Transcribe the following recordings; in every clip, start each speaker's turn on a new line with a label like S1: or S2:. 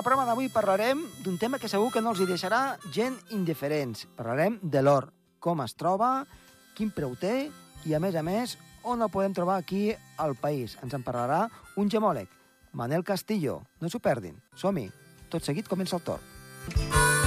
S1: El programa d'avui parlarem d'un tema que segur que no els hi deixarà gent indiferents. Parlarem de l'or, com es troba, quin preu té i, a més a més, on el podem trobar aquí al país. Ens en parlarà un gemòleg, Manel Castillo. No s'ho perdin. Som-hi. Tot seguit comença el torn.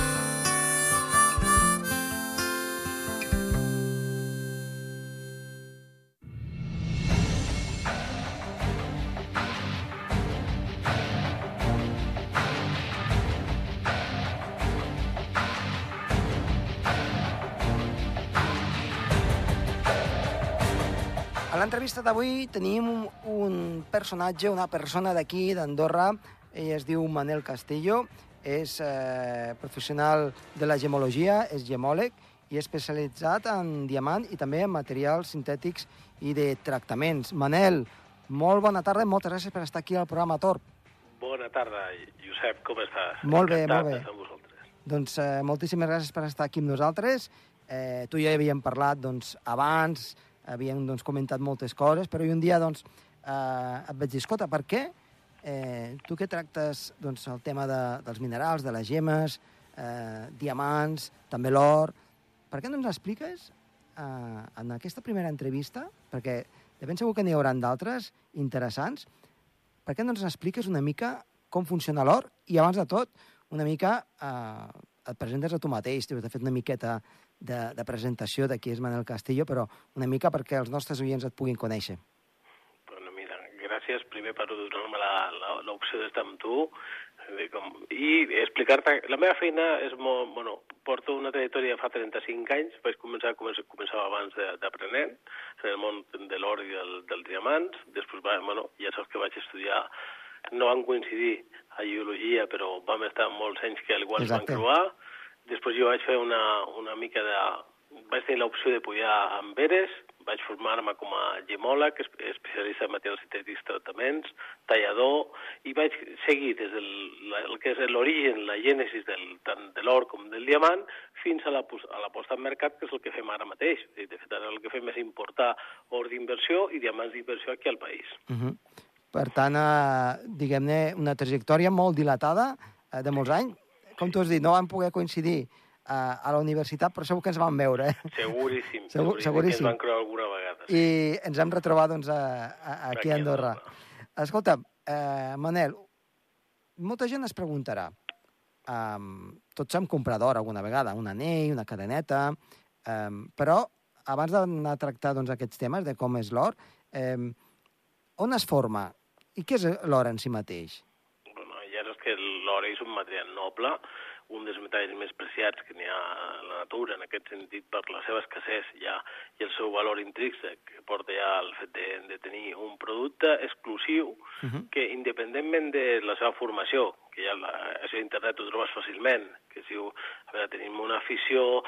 S1: L'entrevista d'avui tenim un, un personatge, una persona d'aquí, d'Andorra. Ell es diu Manel Castillo, és eh, professional de la gemologia, és gemòleg i especialitzat en diamant i també en materials sintètics i de tractaments. Manel, molt bona tarda i moltes gràcies per estar aquí al programa Torp.
S2: Bona tarda, Josep, com estàs?
S1: Molt bé,
S2: Encantat
S1: molt bé.
S2: amb vosaltres.
S1: Doncs eh, moltíssimes gràcies per estar aquí amb nosaltres. Eh, tu ja havíem parlat doncs, abans, havíem doncs, comentat moltes coses, però un dia doncs, eh, et vaig dir, escolta, per què eh, tu que tractes doncs, el tema de, dels minerals, de les gemes, eh, diamants, també l'or, per què no ens expliques eh, en aquesta primera entrevista, perquè de ben segur que n'hi haurà d'altres interessants, per què no ens expliques una mica com funciona l'or i, abans de tot, una mica eh, et presentes a tu mateix, t'he fet una miqueta de, de presentació de qui és Manel Castillo, però una mica perquè els nostres oients et puguin conèixer.
S2: Bueno, mira, gràcies primer per donar-me l'opció d'estar amb tu de com, i explicar-te... La meva feina és molt... Bueno, porto una trajectòria fa 35 anys, vaig començar, començar començava abans de- d'aprenent en el món de l'or i del, dels diamants, després, va, bueno, ja saps que vaig estudiar no van coincidir a geologia, però vam estar molts anys que igual es van
S1: Exacte.
S2: creuar. Després jo vaig fer una, una mica de... Vaig tenir l'opció de pujar a Amberes, vaig formar-me com a gemòleg, es- especialista en materials sintètics tractaments, tallador, i vaig seguir des del el que és l'origen, la gènesis del, tant de l'or com del diamant, fins a la, a la posta en mercat, que és el que fem ara mateix. De fet, ara el que fem és importar or d'inversió i diamants d'inversió aquí al país.
S1: Uh -huh. Per tant, eh, diguem-ne, una trajectòria molt dilatada, eh, de molts anys. Com tu has dit, no vam poder coincidir eh, a la universitat, però segur que ens vam veure. Eh?
S2: Seguríssim,
S1: Segur-
S2: seguríssim, ens van creuar alguna vegada. sí.
S1: I ens hem retrobat doncs, a, a, aquí a Andorra. Escolta, eh, Manel, molta gent es preguntarà, um, tots hem comprat alguna vegada, un anell, una cadeneta, um, però abans d'anar a tractar doncs, aquests temes de com és l'or, um, on es forma i què és l'or en si mateix?
S2: L'or és un material noble, un dels metalls més preciats que n'hi ha a la natura, en aquest sentit, per la seva escassez ja, i el seu valor intrínsec, que porta ja al fet de, de tenir un producte exclusiu
S1: Uh -huh.
S2: que, independentment de la seva formació, que ja la, això d'internet ho trobes fàcilment, que es diu, a veure, tenim una afició,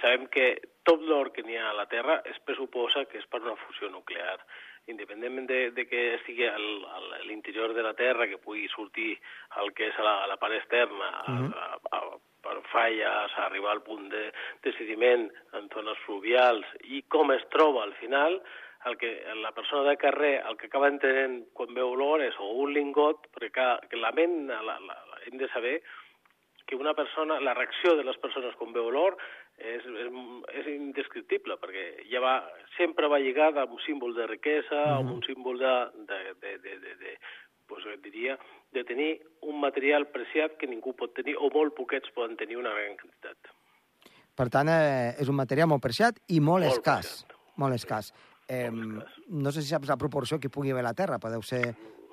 S2: sabem que tot l'or que n'hi ha a la Terra es pressuposa que és per una fusió nuclear independentment de, de que estigui al- a l'interior de la Terra, que pugui sortir el que és a la, a la part externa, a,
S1: Mhm.
S2: a, a, per falles, a arribar al punt de, de sediment en zones fluvials, i com es troba al final, el que la persona de carrer el que acaba entenent quan veu l'or és o un lingot, perquè que la ment la, la, la, hem de saber que una persona, la reacció de les persones quan veu l'or és, és, és indescriptible, perquè ja va, sempre va lligada amb un símbol de riquesa, amb un símbol de, de, de, de, de, de pues, diria, de tenir un material preciat que ningú pot tenir, o molt poquets poden tenir una gran quantitat.
S1: Per tant, eh, és un material molt preciat i molt,
S2: Molt
S1: escàs.
S2: preciat.
S1: Molt escàs. Eh,
S2: Molt escàs.
S1: no sé si saps la proporció que pugui haver a la Terra, però deu ser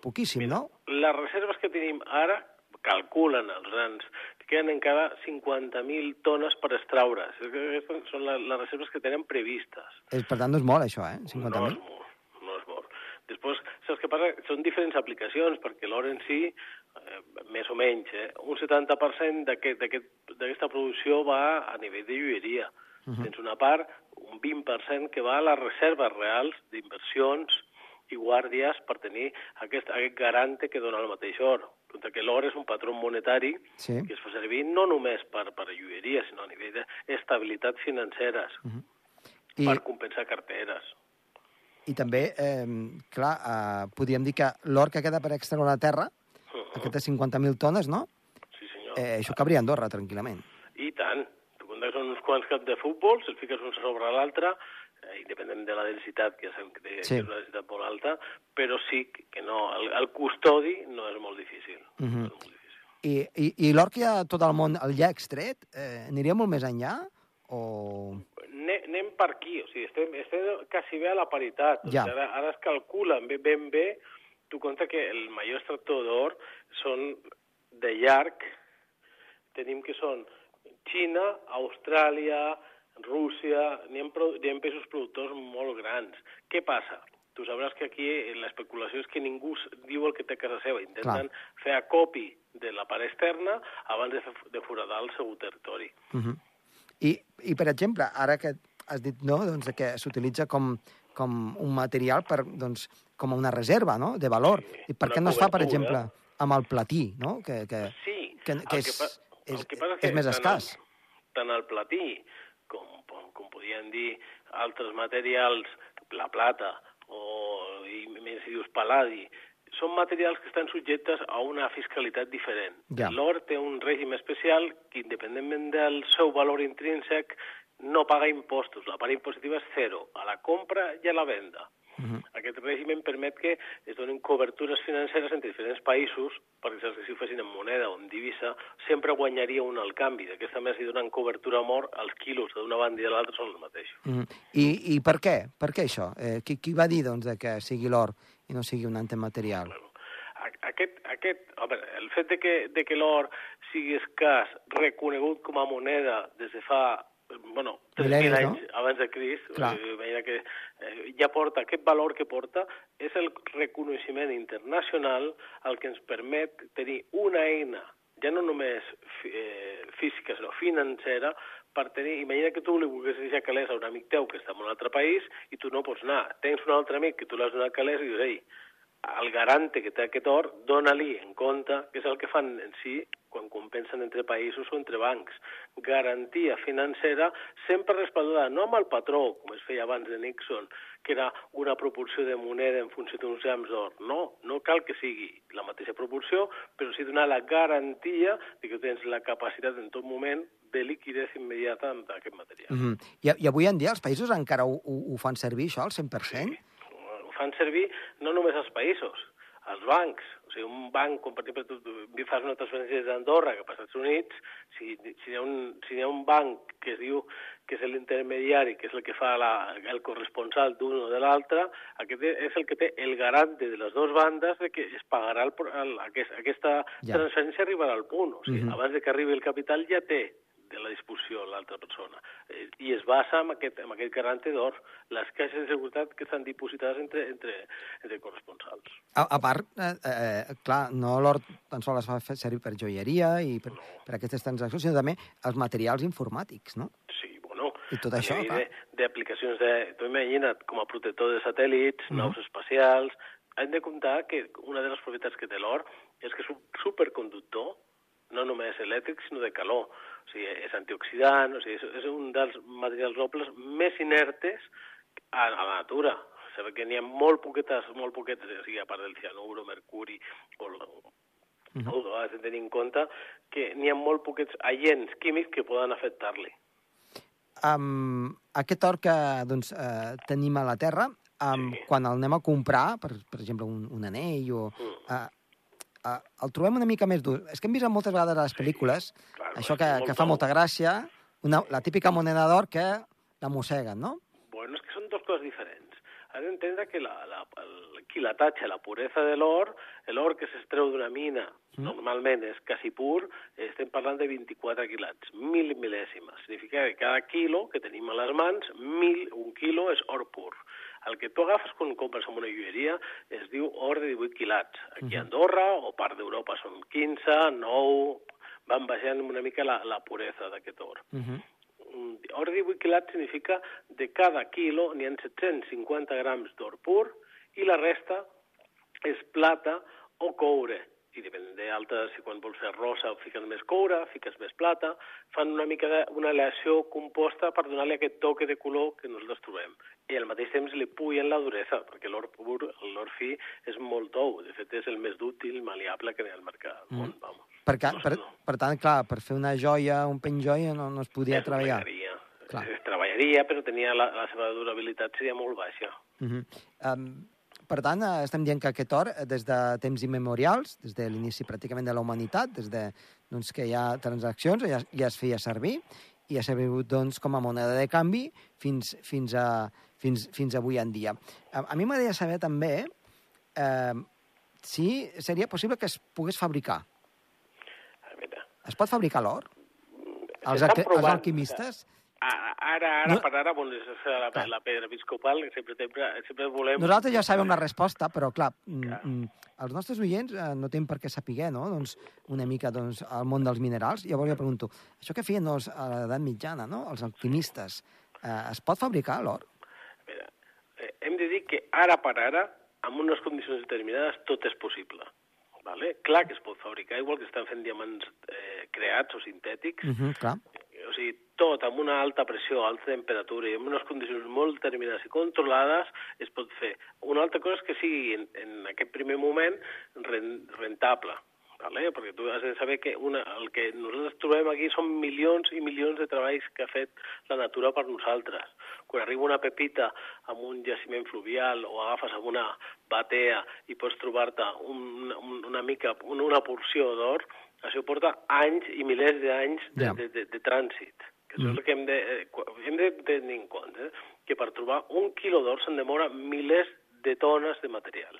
S1: poquíssim, no?
S2: Les reserves que tenim ara calculen els grans queden encara 50.000 tones per extraure. Aquestes són les, les reserves que tenen previstes.
S1: És, per tant, no és molt, això, eh?
S2: No
S1: 50.000.
S2: és molt, no és molt. Després, saps què passa? Són diferents aplicacions, perquè l'or en si, eh, més o menys, eh, un 70% d'aquest- d'aquest- d'aquesta producció va a nivell de joieria. Uh -huh. Tens una part, un 20% que va a les reserves reals d'inversions i guàrdies per tenir aquest, aquest garante que dona el mateix or. Compte que l'or és un patró monetari
S1: Sí.
S2: que es fa servir no només per, per joieria, sinó a nivell d'estabilitat financeres, uh -huh.
S1: I,
S2: per compensar carteres.
S1: I també, eh, clar, eh, podríem dir que l'or que queda per extreure la Terra
S2: Uh -huh.
S1: aquestes 50.000 tones, no?
S2: Sí, senyor.
S1: Eh, això cabria a Andorra, tranquil·lament.
S2: I tant. Tu comptes uns quants caps de futbol, se'ls fiques un sobre l'altre, independent de la densitat, que ja sabem que, té,
S1: Sí.
S2: que és una densitat molt alta, però sí que no, el, el custodi no és molt difícil.
S1: Mhm.
S2: no és molt difícil.
S1: I, i, i l'or que hi ha a tot el món, el ja extret, eh, aniria molt més enllà? O...
S2: Ne, anem per aquí, o sigui, estem, estem quasi bé a la paritat. O
S1: Ja.
S2: sigui, ara, ara es calcula ben, ben bé, tu compte que el major extractor d'or són de llarg, tenim que són Xina, Austràlia, Rússia, n'hi ha, n'hi ha països productors molt grans. Què passa? Tu sabràs que aquí l'especulació és que ningú diu el que té a casa seva. Intenten fer acopi de la part externa abans de, fer- de foradar el seu territori.
S1: Uh -huh. I, I, per exemple, ara que has dit no, doncs, que s'utilitza com, com un material per, doncs, com una reserva no? de valor.
S2: Sí,
S1: I per què no es fa, per exemple, amb el platí, no? que, que,
S2: Sí,
S1: que,
S2: el
S1: que és,
S2: el
S1: és,
S2: que passa
S1: és més
S2: tant
S1: escàs.
S2: El, tant el platí com, com podien dir altres materials, la plata o i més si dius paladi, són materials que estan subjectes a una fiscalitat diferent.
S1: Ja.
S2: L'or té un règim especial que, independentment del seu valor intrínsec, no paga impostos. La part impositiva és zero, a la compra i a la venda.
S1: Uh -huh.
S2: Aquest règim permet que es donin cobertures financeres entre diferents països, perquè que si ho fessin en moneda o en divisa, sempre guanyaria un al canvi. D'aquesta manera, si donen cobertura a mort, els quilos d'una banda i de l'altra són els mateixos.
S1: Mm. I, I per què? Per què això? Eh, qui, qui va dir doncs, que sigui l'or i no sigui un antematerial?
S2: Bueno, aquest, aquest, home, el fet de que, de que l'or sigui escàs, reconegut com a moneda des de fa bueno, 3.000
S1: Mil·lennis, no?
S2: anys abans de Crist, eh, que eh, ja porta, aquest valor que porta és el reconeixement internacional el que ens permet tenir una eina, ja no només fi- eh, física, sinó financera, per tenir, imagina que tu li volguessis deixar calés a un amic teu que està en un altre país i tu no pots anar. Tens un altre amic que tu l'has donat calés i dius, ei, el garante que té aquest or, dona-li en compte, que és el que fan en si quan compensen entre països o entre bancs. Garantia financera sempre respaldada no amb el patró, com es feia abans de Nixon, que era una proporció de moneda en funció d'uns grams d'or. No, no cal que sigui la mateixa proporció, però sí donar la garantia de que tens la capacitat en tot moment de liquidez immediata d'aquest material.
S1: Mm -hmm. I, I avui en dia els països encara ho, ho, ho fan servir, això, al 100%?
S2: ho fan servir no només els països, els bancs. O sigui, un banc, com per exemple tu, tu fas una transferència des d'Andorra cap als Estats Units, si, si, hi ha un, si hi ha un banc que es diu que és l'intermediari, que és el que fa la, el corresponsal d'un o de l'altre, aquest és el que té el garante de les dues bandes de que es pagarà el, el, aquest, aquesta
S1: Ja.
S2: transferència arribarà al punt. O sigui,
S1: Mhm.
S2: abans de que arribi el capital ja té de la disposició l'altra persona. Eh, I es basa en aquest, en aquest garante d'or, les caixes de seguretat que estan dipositades entre, entre, entre corresponsals.
S1: A, a part, eh, eh, clar, no l'or tan sols es fa servir per joieria i per, per aquestes transaccions, sinó també els materials informàtics, no?
S2: Sí, bueno...
S1: I tot
S2: a
S1: això, clar.
S2: de- D'aplicacions de... Tu imagina't, com a protector de satèl·lits,
S1: Mhm.
S2: naus espacials... Hem de comptar que una de les propietats que té l'or és que és un superconductor, no només elèctric, sinó de calor. O sigui, és antioxidant, o sigui, és, és un dels materials nobles més inertes a, a la natura. Sabem que n'hi ha molt poquetes, molt poquetes, o sigui, a part del cianuro, mercuri, o, la-
S1: Mhm.
S2: o has de tenir en compte que n'hi ha molt poquets agents químics que poden afectar-li.
S1: Um, aquest or que doncs, uh, tenim a la Terra, um,
S2: Sí.
S1: quan el anem a comprar, per, per exemple, un, un anell o...
S2: Mm.
S1: Uh, uh, el trobem una mica més dur. És que hem vist moltes vegades a les pel·lícules
S2: clar,
S1: això que, que fa molta gràcia, una, la típica moneda d'or que la mosseguen, no?
S2: Bueno, és que són dues coses diferents. Has d'entendre que la, la, el quilatatge, la puresa de l'or, l'or que s'estreu d'una mina,
S1: Mm.
S2: normalment és quasi pur, estem parlant de 24 quilats, mil mil·lèsimes. Significa que cada quilo que tenim a les mans, mil, un quilo és or pur. El que tu agafes quan compres en una joieria es diu or de 18 quilats. Aquí a Andorra o part d'Europa són 15, 9, van baixant una mica la, la puresa d'aquest or.
S1: Uh -huh.
S2: Mm, Or de 18 quilats significa de cada quilo n'hi ha 750 grams d'or pur i la resta és plata o coure. i depèn d'altres, si quan vols fer rosa fiques més coure, fiques més plata, fan una mica de, una aleació composta per donar-li aquest toque de color que nosaltres trobem. I al mateix temps li puyen la duresa, perquè l'or pur, l'or fi, és molt tou. De fet, és el més dúctil, maleable que hi ha al mercat. Mm. Món, vamos.
S1: Per, ca, per, per tant, clar, per fer una joia, un peny joia, no, no es podia
S2: es
S1: treballar.
S2: treballaria. Es treballaria, però tenia la, la seva durabilitat seria molt baixa.
S1: Uh -huh. um, per tant, eh, estem dient que aquest or, eh, des de temps immemorials, des de l'inici pràcticament de la humanitat, des de doncs, que hi ha transaccions, ja, ja es feia servir, i ha servit doncs, com a moneda de canvi fins, fins, a, fins, fins avui en dia. A, a mi m'agradaria saber també eh, si seria possible que es pogués fabricar. Es pot fabricar l'or? Els, els alquimistes?
S2: Ara, ara,
S1: No-
S2: per ara, bueno, és la,
S1: Clar.
S2: la pedra episcopal, sempre, sempre, sempre volem...
S1: Nosaltres ja sabem la resposta, però clar, mm,
S2: Clar.
S1: Els nostres oients eh, no tenen per què saber no? doncs, una mica doncs, el món dels minerals. Llavors jo pregunto, això que feien doncs, a l'edat mitjana, no? els alquimistes, eh, es pot fabricar l'or?
S2: Eh, hem de dir que ara per ara, amb unes condicions determinades, tot és possible. Vale? Clar que es pot fabricar, igual que estan fent diamants eh, creats o sintètics,
S1: Uh -huh, clar.
S2: o sigui, tot amb una alta pressió, alta temperatura i amb unes condicions molt determinades i controlades es pot fer. Una altra cosa és que sigui en, en aquest primer moment ren, rentable, vale? perquè tu has de saber que una, el que nosaltres trobem aquí són milions i milions de treballs que ha fet la natura per nosaltres. Quan arriba una pepita amb un jaciment fluvial o agafes amb una batea i pots trobar-te un, un, una mica, una, una porció d'or, això porta anys i milers d'anys de,
S1: Ja.
S2: de, de, de trànsit. Que això és el que hem de, eh, hem de tenir en compte, eh? que per trobar un quilo d'or se'n demora milers de tones de material.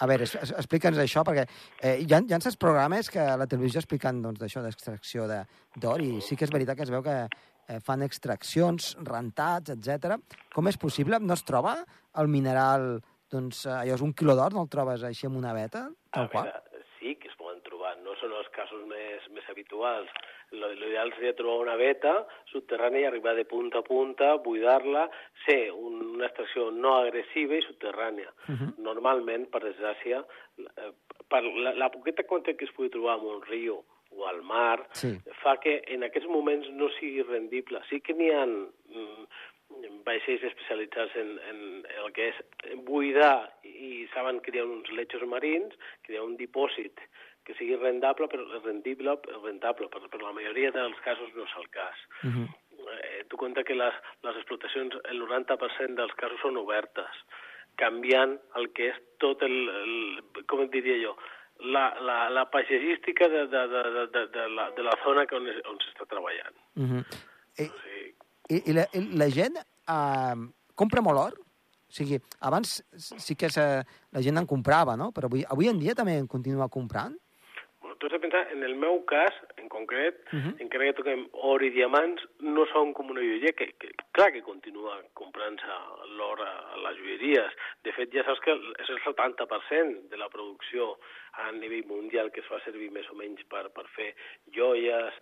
S1: A veure, explica'ns això, perquè eh, hi, ha, hi ha certs programes que la televisió expliquen doncs, d'això, d'extracció de- d'or, i sí que és veritat que es veu que eh, fan extraccions, rentats, etc. Com és possible? No es troba el mineral, doncs, allò és un quilo d'or, no el trobes així amb una veta, tal
S2: A
S1: qual?
S2: veure, sí que es poden trobar, no són els casos més, més habituals. Lo- L'ideal seria trobar una veta subterrània i arribar de punta a punta, buidar-la, ser un, una extracció no agressiva i subterrània.
S1: Uh -huh.
S2: Normalment, per desgràcia, eh, per la, la poqueta quantitat que es pugui trobar en un riu o al mar,
S1: Sí.
S2: fa que en aquests moments no sigui rendible. Sí que n'hi ha mm, vaixells especialitzats en, en el que és buidar i saben que hi ha uns lechos marins, que hi ha un dipòsit que sigui rendable, però rendible, rentable, però per la majoria dels casos no és el cas.
S1: Uh -huh.
S2: Eh, tu compta que les, les explotacions, el 90% dels casos són obertes, canviant el que és tot el, el com et diria jo, la, la, la paisatgística de, de, de, de, de, de, la, de la zona que on, es- on s'està treballant.
S1: Uh -huh. I,
S2: O sigui,
S1: i, i, la, i la gent eh, compra molt or? O sigui, abans sí que se, la gent en comprava, no? Però avui, avui en dia també en continua comprant?
S2: Tu has de pensar, en el meu cas, en concret,
S1: Uh -huh.
S2: encara que toquem or i diamants, no són com una joieria, que, que clar que continua comprant-se l'or a, a les joieries. De fet, ja saps que és el 70% de la producció a nivell mundial que es fa servir més o menys per, per fer joies.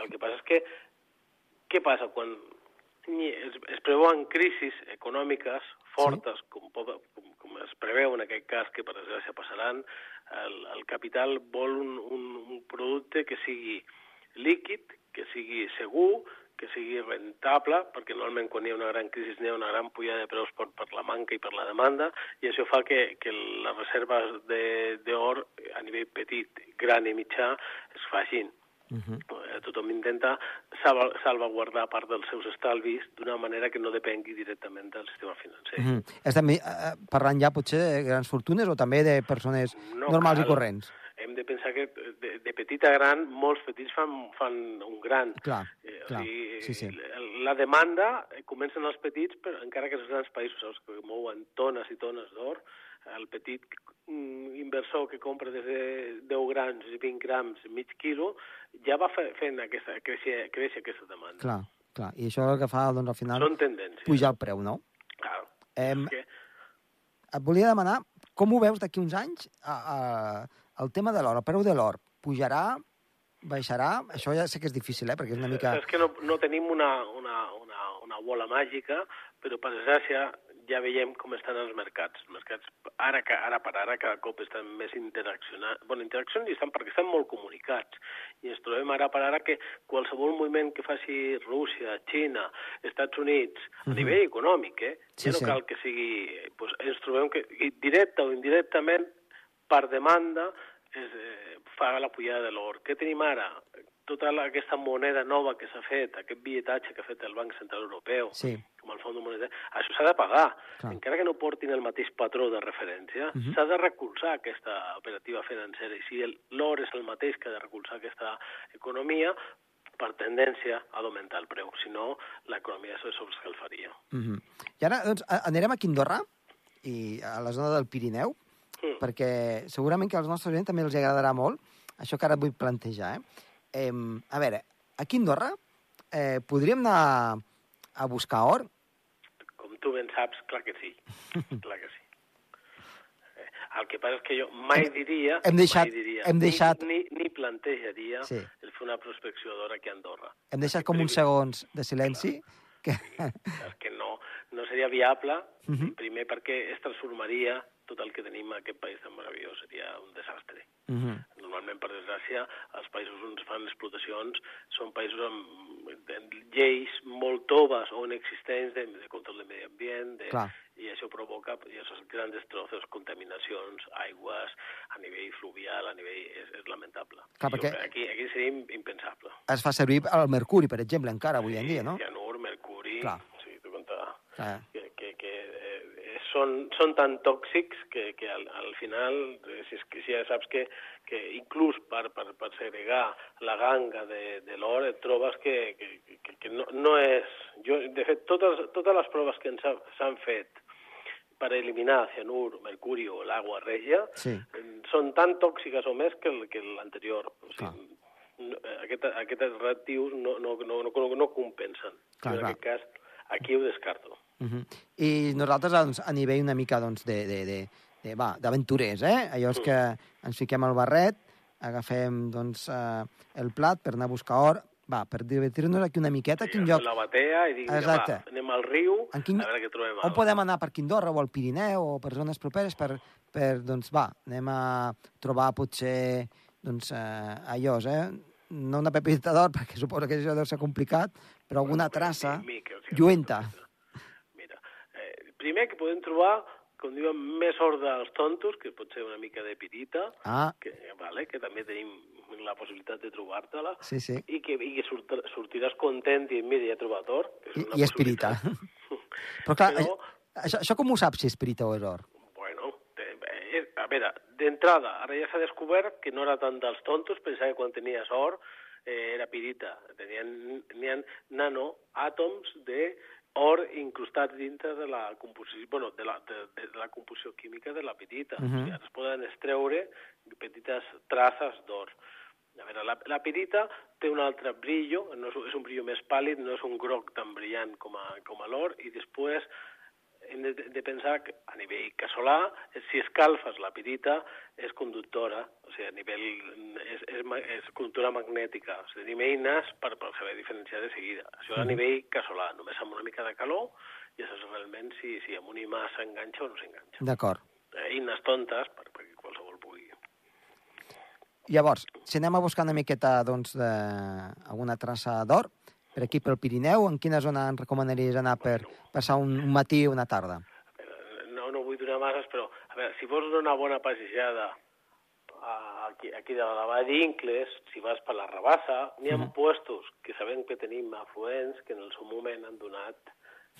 S2: El que passa és que, què passa quan es, es preveuen crisis econòmiques fortes, sí. com, com es preveu en aquest cas, que per desgràcia passaran, el, el capital vol un, un, un producte que sigui líquid, que sigui segur, que sigui rentable, perquè normalment quan hi ha una gran crisi hi ha una gran pujada de preus per, per la manca i per la demanda, i això fa que, que les reserves d'or a nivell petit, gran i mitjà es facin.
S1: Uh -huh.
S2: Eh, Tothom intenta salva- salvaguardar part dels seus estalvis d'una manera que no depengui directament del sistema financer.
S1: Uh -huh. Estem eh, parlant ja potser de grans fortunes o també de persones
S2: No
S1: normals
S2: cal.
S1: i corrents?
S2: Hem de pensar que de, de petit a gran, molts petits fan, fan un gran.
S1: Clar,
S2: Eh,
S1: clar.
S2: O sigui,
S1: Sí, sí.
S2: La demanda eh, comença en els petits, però encara que els grans països saps, que mouen tones i tones d'or, el petit mm, inversor que compra des de 10 grams i 20 grams, mig quilo, ja va fe, fent aquesta, créixer, créixer aquesta demanda.
S1: Clar, clar. I això és el que fa, doncs, al final,
S2: Són tendències.
S1: pujar el preu, no?
S2: Clar.
S1: Em,
S2: que,
S1: et volia demanar com ho veus d'aquí uns anys a, a, el tema de l'or, el preu de l'or. Pujarà, baixarà? Això ja sé que és difícil, eh? perquè és una mica...
S2: És que no, no tenim una, una, una, una bola màgica, però per desgràcia ja veiem com estan els mercats. Els mercats, ara, que, ara per ara, cada cop estan més interaccionats. Bueno, interaccions i estan perquè estan molt comunicats. I ens trobem ara per ara que qualsevol moviment que faci Rússia, Xina, Estats Units, a uh -huh. nivell econòmic, eh?
S1: Sí,
S2: ja no
S1: sí.
S2: cal que sigui... Pues, ens trobem que, directe o indirectament, per demanda, es, eh, fa la pujada de l'or. Què tenim ara? Tota aquesta moneda nova que s'ha fet, aquest billetatge que ha fet el Banc Central Europeu,
S1: Sí.
S2: com el Fons Monetari, això s'ha de pagar.
S1: Clar.
S2: Encara que no portin el mateix patró de referència, uh -huh. s'ha de recolzar aquesta operativa financera. I si el- l'or és el mateix que ha de recolzar aquesta economia, per tendència ha d'augmentar el preu. Si no, l'economia se sobrescalfaria.
S1: Uh -huh. I ara, doncs, anirem a Quindorra, i a la zona del Pirineu,
S2: Mm.
S1: perquè segurament que als nostres oients també els agradarà molt això que ara et vull plantejar. Eh? Eh, a veure, a Quindorra eh, podríem anar a buscar or?
S2: Com tu ben saps, clar que sí. clar que sí. Eh, El que passa és que jo mai diria...
S1: hem deixat-
S2: mai diria,
S1: hem deixat-
S2: Ni, ni, ni plantejaria
S1: Sí.
S2: el fer una prospecció d'or aquí a Andorra.
S1: Hem deixat com uns segons de silenci. Que...
S2: perquè no, no seria viable,
S1: Uh -huh.
S2: primer perquè es transformaria tot el que tenim a aquest país tan meravellós, seria un desastre.
S1: Uh -huh.
S2: Normalment, per desgràcia, els països on es fan explotacions són països amb amb lleis molt toves o inexistents de, de control del medi ambient, de,
S1: Clar.
S2: i això provoca i grans destrozos, contaminacions, aigües, a nivell fluvial, a nivell... És, és lamentable.
S1: Clar, perquè-
S2: Aquí, aquí seria im- impensable.
S1: Es fa servir el mercuri, per exemple, encara avui en dia, no?
S2: Cianur, mercuri...
S1: Clar.
S2: Sí, tu compta
S1: Clar.
S2: que, que, que eh, són, són tan tòxics que, que al, al final, eh, si, és que, si ja saps que, que inclús per, per, per segregar la ganga de, de l'or et trobes que, que, que, que no, no és... Jo, de fet, totes, totes les proves que ens s'han fet per eliminar cianur, mercuri o l'aigua regia
S1: Sí.
S2: eh, són tan tòxiques o més que que l'anterior. O sigui, no, eh, aquest, aquests reactius no, no, no, no, no compensen.
S1: Clar,
S2: en
S1: clar.
S2: aquest cas, aquí ho descarto.
S1: Uh -huh. I nosaltres, doncs, a nivell una mica doncs, de, de, de, de, va, d'aventurers, eh? Allò és que ens fiquem al barret, agafem doncs, eh, el plat per anar a buscar or, va, per divertir-nos aquí una miqueta, a quin lloc...
S2: La batea i dic,
S1: Exacte.
S2: va, anem al riu,
S1: En quin-
S2: a veure què trobem.
S1: On podem anar per Quindorra o al Pirineu o per zones properes per, per doncs, va, anem a trobar potser, doncs, eh, allò, eh? No una pepita d'or, perquè suposo que això deu ser complicat, però alguna traça
S2: sí,
S1: lluenta.
S2: Primer que podem trobar, com diuen, més or dels tontos, que pot ser una mica de pirita,
S1: Ah,
S2: que, vale, que també tenim la possibilitat de trobar-te-la,
S1: sí, sí.
S2: i que, i que surt, sortiràs content i mira, ja he trobat or. és
S1: I,
S2: una
S1: i espirita.
S2: possibilitat.
S1: Però clar,
S2: Però-
S1: això, això, com ho saps si espirita o és or?
S2: Bueno, eh, a veure, d'entrada, ara ja s'ha descobert que no era tant dels tontos, pensava que quan tenies or eh, era pirita. Tenien, n'hi ha nanoàtoms de or incrustats dintre de la composició, bueno, de la, de, de la composició química de la pirita.
S1: Mhm.
S2: o sigui, ara es poden extreure petites traces d'or. A veure, la, la pirita té un altre brillo, no és, és un brillo més pàl·lid, no és un groc tan brillant com a, com a l'or, i després hem de, de pensar que a nivell casolà, eh, si escalfes la pirita, és conductora, o sigui, a nivell, és, és, és conductora magnètica, o sigui, tenim eines per, per saber diferenciar de seguida. Això a nivell casolà, només amb una mica de calor, ja saps realment si, si amb un imà s'enganxa o no s'enganxa.
S1: D'acord.
S2: Eh, Eines tontes, per, perquè qualsevol pugui.
S1: Llavors, si anem a buscar una miqueta doncs, de... alguna traça d'or, per aquí pel Pirineu, en quina zona ens recomanaries anar per passar un, un matí o una tarda?
S2: Eh, No, no vull donar masses, però a veure, si vols una bona passejada aquí, aquí de la vall d'Incles, si vas per la Rabassa, n'hi ha
S1: Mhm.
S2: puestos que sabem que tenim afluents que en el seu moment han donat,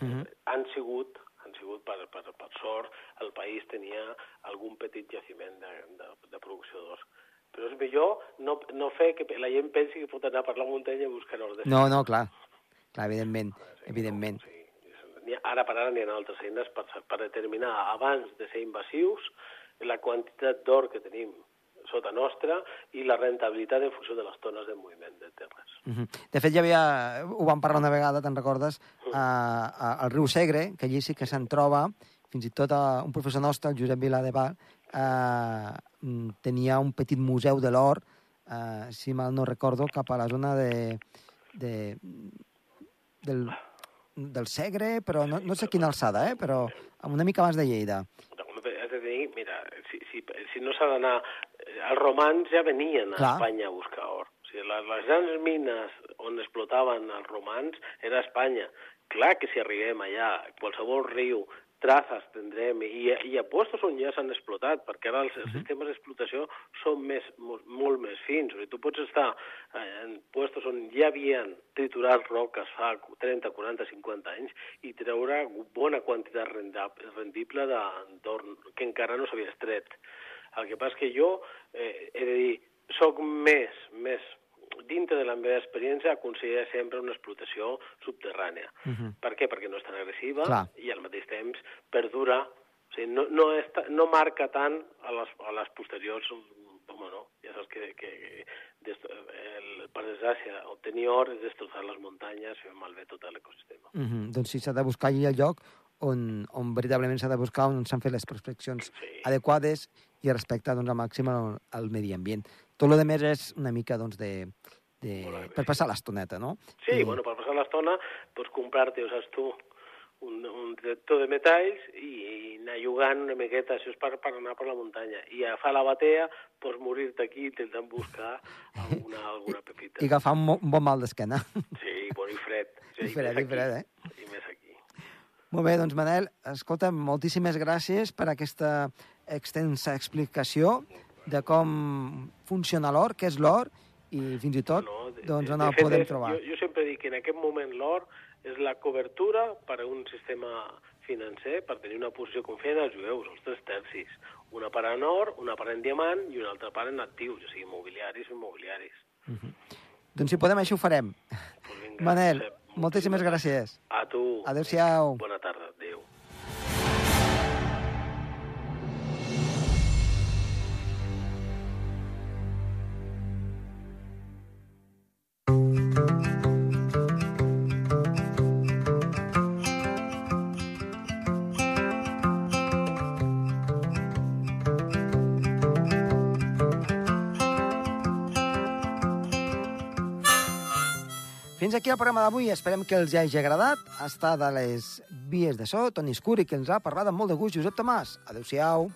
S1: Mhm.
S2: han sigut han sigut per, per, per sort, el país tenia algun petit jaciment de, de, de producció d'or. Però és millor no, no fer que la gent pensi que pot anar per la muntanya i buscar or de
S1: No, no, clar. Clar, evidentment, evidentment.
S2: Sí. N'hi ha- Ara per ara n'hi ha altres eines per, per determinar, abans de ser invasius, la quantitat d'or que tenim sota nostra i la rentabilitat en funció de les tones de moviment de terres.
S1: Mhm. De fet, ja havia... Ho vam parlar una vegada, te'n recordes, a, a, al riu Segre, que allí sí que se'n troba, fins i tot a, un professor nostre, el Josep Viladeval, eh, mm, tenia un petit museu de l'or, eh, si mal no recordo, cap a la zona de... de del, del Segre, però no, no sé quina alçada, eh? però una mica abans de Lleida.
S2: Has de dir, mira, si, si, si no s'ha d'anar... Els romans ja venien a
S1: Clar.
S2: Espanya a buscar or. O sigui, les, les grans mines on explotaven els romans era Espanya. Clar que si arribem allà, qualsevol riu, trazes tindrem, i, i a puestos on ja s'han explotat, perquè ara els, els sistemes d'explotació són més, molt, molt més fins. O sigui, tu pots estar eh, en puestos on ja havien triturat roques fa 30, 40, 50 anys i treure bona quantitat rendible d'entorn que encara no s'havia estret. El que passa és que jo eh, he de dir, sóc més, més dintre de la meva experiència aconsella sempre una explotació subterrània.
S1: Uh -huh.
S2: Per què? Perquè no és tan agressiva
S1: Clar.
S2: i al mateix temps perdura, o sigui, no, no, és, no marca tant a les, a les posteriors, home, no, ja saps que, que dest- el, per desgràcia, obtenir or és destrossar les muntanyes i fer malbé tot l'ecosistema.
S1: Uh -huh. Doncs sí, s'ha de buscar allà el lloc on, on veritablement s'ha de buscar, on s'han fet les prospeccions
S2: Sí.
S1: adequades i respectar doncs, al màxim el, el medi ambient. Tot el més és una mica doncs, de, de, per passar l'estoneta, no?
S2: Sí,
S1: I-
S2: bueno, per passar l'estona pots comprar-te, ho saps tu, un, un detector de metalls i, i anar jugant una miqueta, això és per, per anar per la muntanya. I a fa la batea, pots morir-te aquí intentant buscar alguna, alguna pepita.
S1: I agafar un, un bon mal d'esquena.
S2: Sí, bueno, i fred. Sí,
S1: I fred,
S2: més
S1: i fred, eh?
S2: I més aquí.
S1: Molt bé, doncs, Manel, escolta, moltíssimes gràcies per aquesta extensa explicació de com funciona l'or, què és l'or, i fins i tot,
S2: No, de-
S1: doncs, on el
S2: fet,
S1: podem
S2: és-
S1: trobar.
S2: Jo, jo sempre dic que en aquest moment l'or és la cobertura per a un sistema financer per tenir una posició confiant als jueus, els tres tercis. Una part en or, una part en diamant i una altra part en actius, o sigui, immobiliaris o immobiliaris.
S1: Doncs si podem, això ho farem.
S2: Pues vinga,
S1: Manel,
S2: Josep,
S1: moltíssimes gràcies.
S2: A tu.
S1: Adéu-siau.
S2: Bona tarda.
S1: Aquí el programa d'avui. Esperem que els hagi agradat. Està de les vies de so, Toni Escuri, que ens ha parlat amb molt de gust, Josep Tomàs. Adéu-siau.